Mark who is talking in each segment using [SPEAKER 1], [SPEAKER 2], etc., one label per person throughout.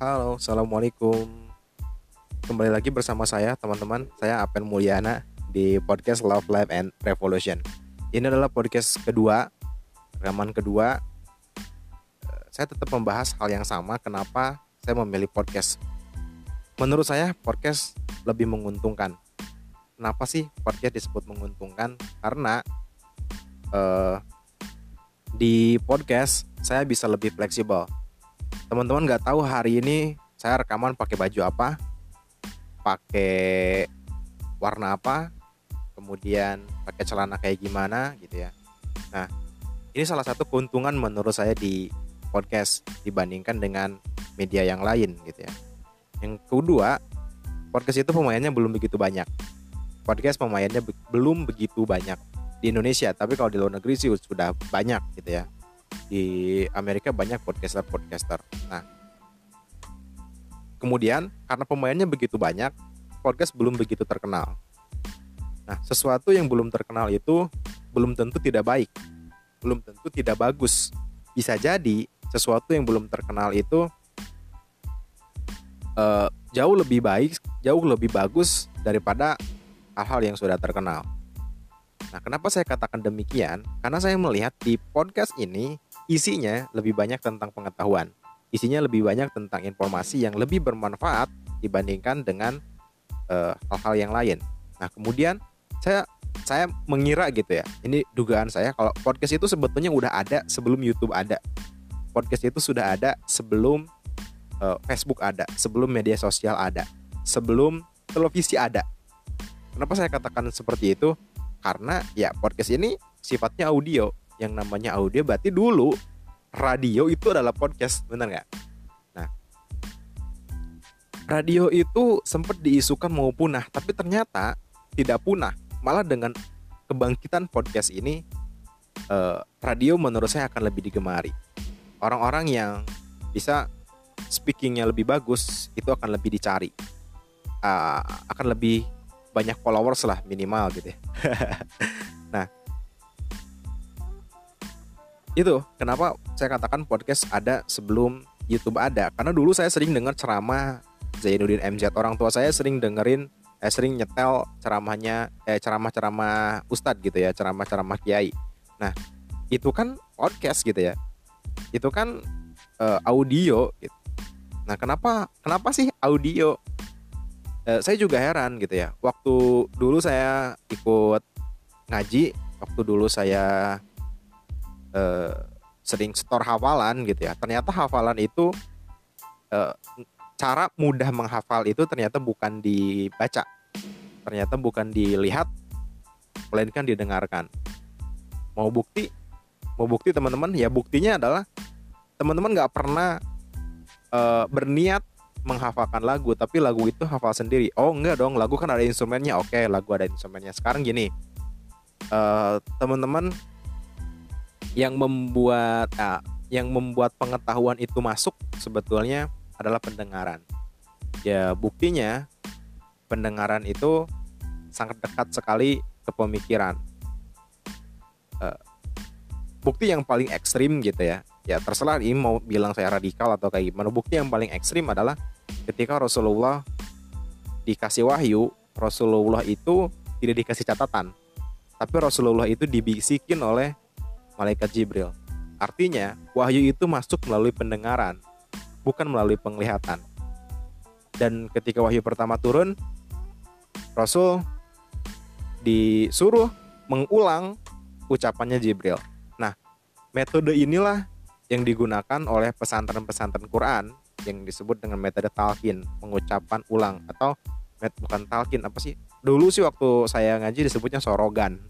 [SPEAKER 1] Halo, Assalamualaikum. Kembali lagi bersama saya teman-teman. Saya Apen Mulyana di podcast Love Life and Revolution. Ini adalah podcast kedua Rekaman kedua. Eh, Saya tetap membahas hal yang sama Kenapa saya memilih podcast. Menurut saya podcast lebih menguntungkan. Kenapa sih podcast disebut menguntungkan? Karena eh, di podcast saya bisa lebih fleksibel teman-teman nggak tahu hari ini saya rekaman pakai baju apa pakai warna apa kemudian pakai celana kayak gimana gitu ya. Nah ini salah satu keuntungan menurut saya di podcast dibandingkan dengan media yang lain gitu ya. Yang kedua podcast itu pemainnya belum begitu banyak. Podcast pemainnya be- belum begitu banyak di Indonesia tapi kalau di luar negeri sih sudah banyak gitu ya di Amerika banyak podcaster-podcaster. Nah, kemudian karena pemainnya begitu banyak, podcast belum begitu terkenal. Nah, sesuatu yang belum terkenal itu belum tentu tidak baik, belum tentu tidak bagus. Bisa jadi sesuatu yang belum terkenal itu eh, jauh lebih baik, jauh lebih bagus daripada hal-hal yang sudah terkenal. Nah, kenapa saya katakan demikian? Karena saya melihat di podcast ini isinya lebih banyak tentang pengetahuan. Isinya lebih banyak tentang informasi yang lebih bermanfaat dibandingkan dengan eh, hal-hal yang lain. Nah, kemudian saya saya mengira gitu ya. Ini dugaan saya kalau podcast itu sebetulnya udah ada sebelum YouTube ada. Podcast itu sudah ada sebelum eh, Facebook ada, sebelum media sosial ada, sebelum televisi ada. Kenapa saya katakan seperti itu? Karena ya podcast ini sifatnya audio. Yang namanya audio berarti dulu radio itu adalah podcast benar nggak? Nah radio itu sempat diisukan mau punah tapi ternyata tidak punah. Malah dengan kebangkitan podcast ini eh, radio menurut saya akan lebih digemari. Orang-orang yang bisa speakingnya lebih bagus itu akan lebih dicari. Ah, akan lebih banyak followers lah minimal gitu ya. Itu kenapa saya katakan podcast ada sebelum YouTube ada? Karena dulu saya sering dengar ceramah Zainuddin MZ orang tua saya sering dengerin eh, sering nyetel ceramahnya eh ceramah-ceramah ustadz gitu ya ceramah-ceramah kiai. Nah itu kan podcast gitu ya. Itu kan eh, audio gitu. nah kenapa kenapa sih audio Eh, saya juga heran gitu ya waktu dulu saya ikut ngaji waktu dulu saya eh, sering store hafalan gitu ya. Ternyata hafalan itu eh, cara mudah menghafal itu ternyata bukan dibaca, ternyata bukan dilihat, melainkan didengarkan. Mau bukti, mau bukti teman-teman ya buktinya adalah teman-teman nggak pernah eh, berniat menghafalkan lagu tapi lagu itu hafal sendiri oh enggak dong lagu kan ada instrumennya oke lagu ada instrumennya sekarang gini eh, teman-teman yang membuat ah, yang membuat pengetahuan itu masuk sebetulnya adalah pendengaran. Ya buktinya pendengaran itu sangat dekat sekali ke pemikiran. Eh, bukti yang paling ekstrim gitu ya. Ya terserah ini mau bilang saya radikal atau kayak gimana. Bukti yang paling ekstrim adalah ketika Rasulullah dikasih wahyu, Rasulullah itu tidak dikasih catatan. Tapi Rasulullah itu dibisikin oleh malaikat Jibril. Artinya, wahyu itu masuk melalui pendengaran, bukan melalui penglihatan. Dan ketika wahyu pertama turun, Rasul disuruh mengulang ucapannya Jibril. Nah, metode inilah yang digunakan oleh pesantren-pesantren Quran yang disebut dengan metode talqin, mengucapkan ulang atau met bukan talqin apa sih? Dulu sih waktu saya ngaji disebutnya sorogan.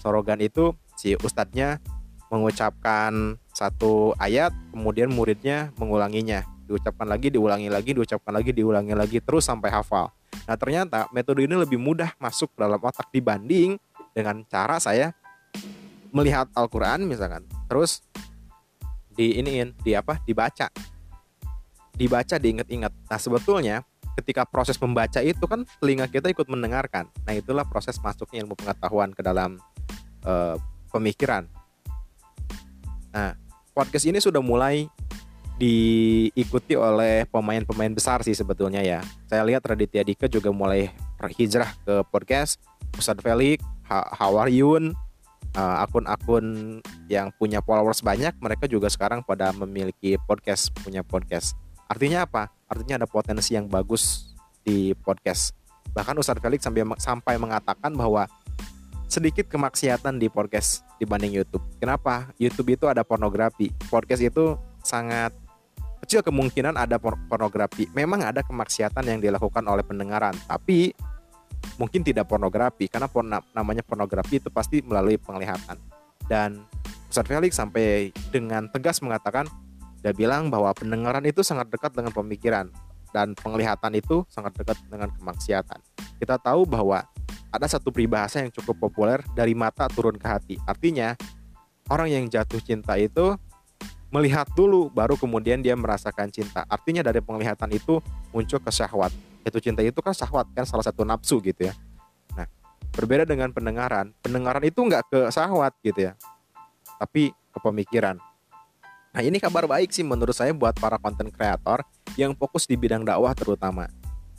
[SPEAKER 1] Sorogan itu si ustadznya mengucapkan satu ayat, kemudian muridnya mengulanginya. Diucapkan lagi, diulangi lagi, diucapkan lagi, diulangi lagi, terus sampai hafal. Nah ternyata metode ini lebih mudah masuk dalam otak dibanding dengan cara saya melihat Al-Quran misalkan. Terus di iniin, di apa? Dibaca. Dibaca, diingat-ingat. Nah sebetulnya ketika proses membaca itu kan telinga kita ikut mendengarkan. Nah itulah proses masuknya ilmu pengetahuan ke dalam eh, pemikiran. Nah, podcast ini sudah mulai diikuti oleh pemain-pemain besar sih sebetulnya ya. Saya lihat Raditya Dika juga mulai hijrah ke podcast, Ustadz Felix, Hawar Yun, uh, akun-akun yang punya followers banyak, mereka juga sekarang pada memiliki podcast, punya podcast. Artinya apa? Artinya ada potensi yang bagus di podcast. Bahkan Ustadz Felix sampai sampai mengatakan bahwa sedikit kemaksiatan di podcast dibanding YouTube. Kenapa? YouTube itu ada pornografi, podcast itu sangat kecil kemungkinan ada pornografi. Memang ada kemaksiatan yang dilakukan oleh pendengaran, tapi mungkin tidak pornografi karena namanya pornografi itu pasti melalui penglihatan. Dan Ustadz Felix sampai dengan tegas mengatakan dia bilang bahwa pendengaran itu sangat dekat dengan pemikiran dan penglihatan itu sangat dekat dengan kemaksiatan. Kita tahu bahwa ada satu peribahasa yang cukup populer dari mata turun ke hati. Artinya orang yang jatuh cinta itu melihat dulu baru kemudian dia merasakan cinta. Artinya dari penglihatan itu muncul ke syahwat. Itu cinta itu kan syahwat kan salah satu nafsu gitu ya. Nah, berbeda dengan pendengaran. Pendengaran itu nggak ke syahwat gitu ya. Tapi ke pemikiran. Nah, ini kabar baik sih menurut saya buat para konten kreator yang fokus di bidang dakwah terutama.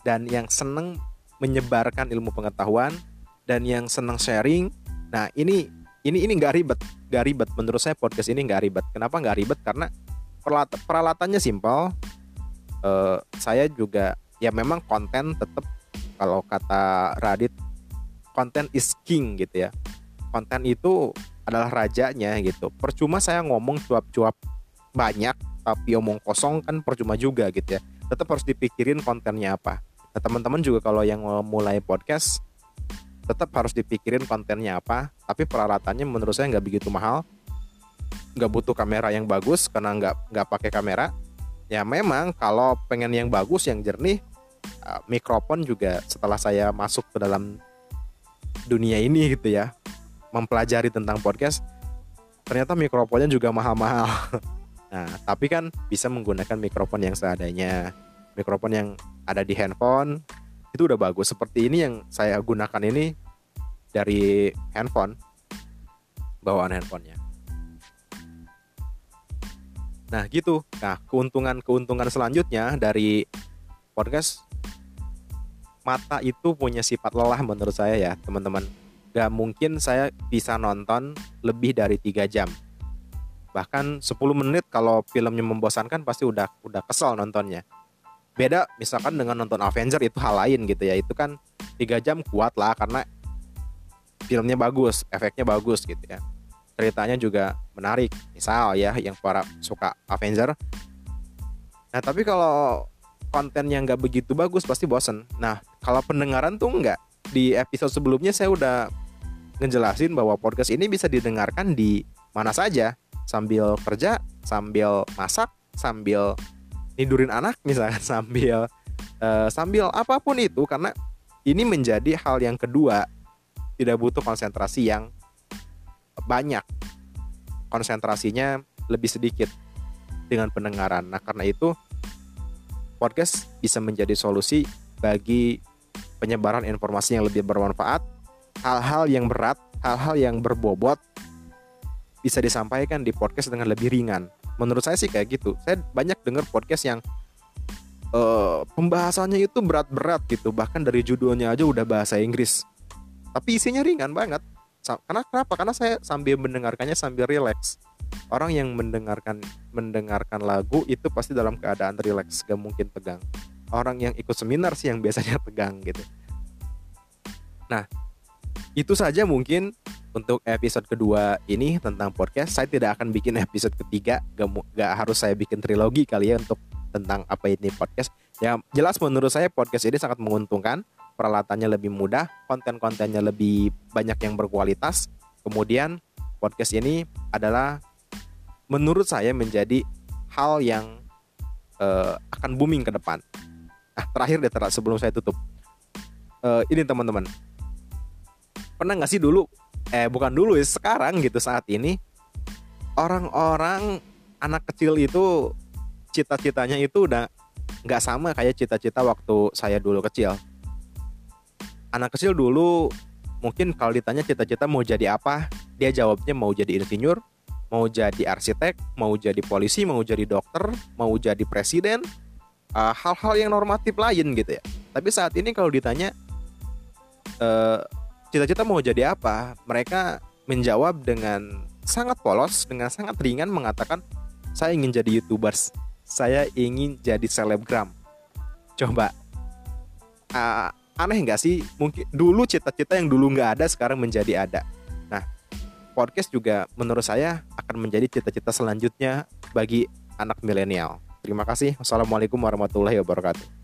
[SPEAKER 1] Dan yang seneng menyebarkan ilmu pengetahuan dan yang seneng sharing. Nah, ini ini ini nggak ribet nggak ribet. Menurut saya podcast ini nggak ribet. Kenapa nggak ribet? Karena peralatan peralatannya simpel. Uh, saya juga ya memang konten tetap kalau kata Radit konten is king gitu ya. Konten itu adalah rajanya gitu. Percuma saya ngomong cuap-cuap banyak tapi omong kosong kan percuma juga gitu ya. Tetap harus dipikirin kontennya apa. Nah teman-teman juga kalau yang mulai podcast tetap harus dipikirin kontennya apa tapi peralatannya menurut saya nggak begitu mahal. Nggak butuh kamera yang bagus karena nggak nggak pakai kamera. Ya memang kalau pengen yang bagus yang jernih uh, mikrofon juga setelah saya masuk ke dalam dunia ini gitu ya mempelajari tentang podcast ternyata mikrofonnya juga mahal-mahal nah tapi kan bisa menggunakan mikrofon yang seadanya. Mikrofon yang ada di handphone itu udah bagus. Seperti ini yang saya gunakan ini dari handphone bawaan handphonenya. Nah gitu. Nah keuntungan keuntungan selanjutnya dari podcast mata itu punya sifat lelah menurut saya ya teman-teman. Gak mungkin saya bisa nonton lebih dari tiga jam bahkan 10 menit kalau filmnya membosankan pasti udah udah kesel nontonnya. Beda misalkan dengan nonton Avenger itu hal lain gitu ya. Itu kan tiga jam kuat lah karena filmnya bagus efeknya bagus gitu ya. Ceritanya juga menarik. Misal ya yang para suka Avenger. Nah tapi kalau konten yang nggak begitu bagus pasti bosen. Nah kalau pendengaran tuh nggak. Di episode sebelumnya saya udah ngejelasin bahwa podcast ini bisa didengarkan di mana saja sambil kerja sambil masak sambil tidurin anak misalkan sambil uh, sambil apa pun itu karena ini menjadi hal yang kedua tidak butuh konsentrasi yang banyak. Konsentrasinya lebih sedikit dengan pendengaran. Nah karena itu podcast bisa menjadi solusi bagi penyebaran informasi yang lebih bermanfaat hal-hal yang berat hal-hal yang berbobot bisa disampaikan di podcast dengan lebih ringan. Menurut saya sih kayak gitu. Saya banyak dengar podcast yang uh, pembahasannya itu berat-berat gitu. Bahkan dari judulnya aja udah bahasa Inggris. Tapi isinya ringan banget. Karena kenapa? Karena saya sambil mendengarkannya sambil relax. Orang yang mendengarkan mendengarkan lagu itu pasti dalam keadaan relax. Gak mungkin tegang orang yang ikut seminar sih yang biasanya tegang gitu. Nah itu saja mungkin untuk episode kedua ini tentang podcast saya tidak akan bikin episode ketiga. Gak, gak harus saya bikin trilogi kali ya untuk tentang apa ini podcast. Ya jelas menurut saya podcast ini sangat menguntungkan. Peralatannya lebih mudah konten-kontennya lebih banyak yang berkualitas. Kemudian podcast ini adalah menurut saya menjadi hal yang uh, akan booming ke depan. Nah terakhir deh sebelum saya tutup. Uh, ini teman-teman. Pernah nggak sih dulu eh bukan dulu ya sekarang gitu saat ini orang-orang anak kecil itu cita-citanya itu udah nggak sama kayak cita-cita waktu saya dulu kecil anak kecil dulu mungkin kalau ditanya cita-cita mau jadi apa dia jawabnya mau jadi insinyur mau jadi arsitek, mau jadi polisi, mau jadi dokter, mau jadi presiden, uh, hal-hal yang normatif lain gitu ya. Tapi saat ini kalau ditanya uh, cita-cita mau jadi apa, mereka menjawab dengan sangat polos, dengan sangat ringan mengatakan saya ingin jadi youtubers, saya ingin jadi selebgram. Coba uh, aneh nggak sih? Mungkin dulu cita-cita yang dulu nggak ada sekarang menjadi ada podcast juga menurut saya akan menjadi cita-cita selanjutnya bagi anak milenial. Terima kasih. Wassalamualaikum warahmatullahi wabarakatuh.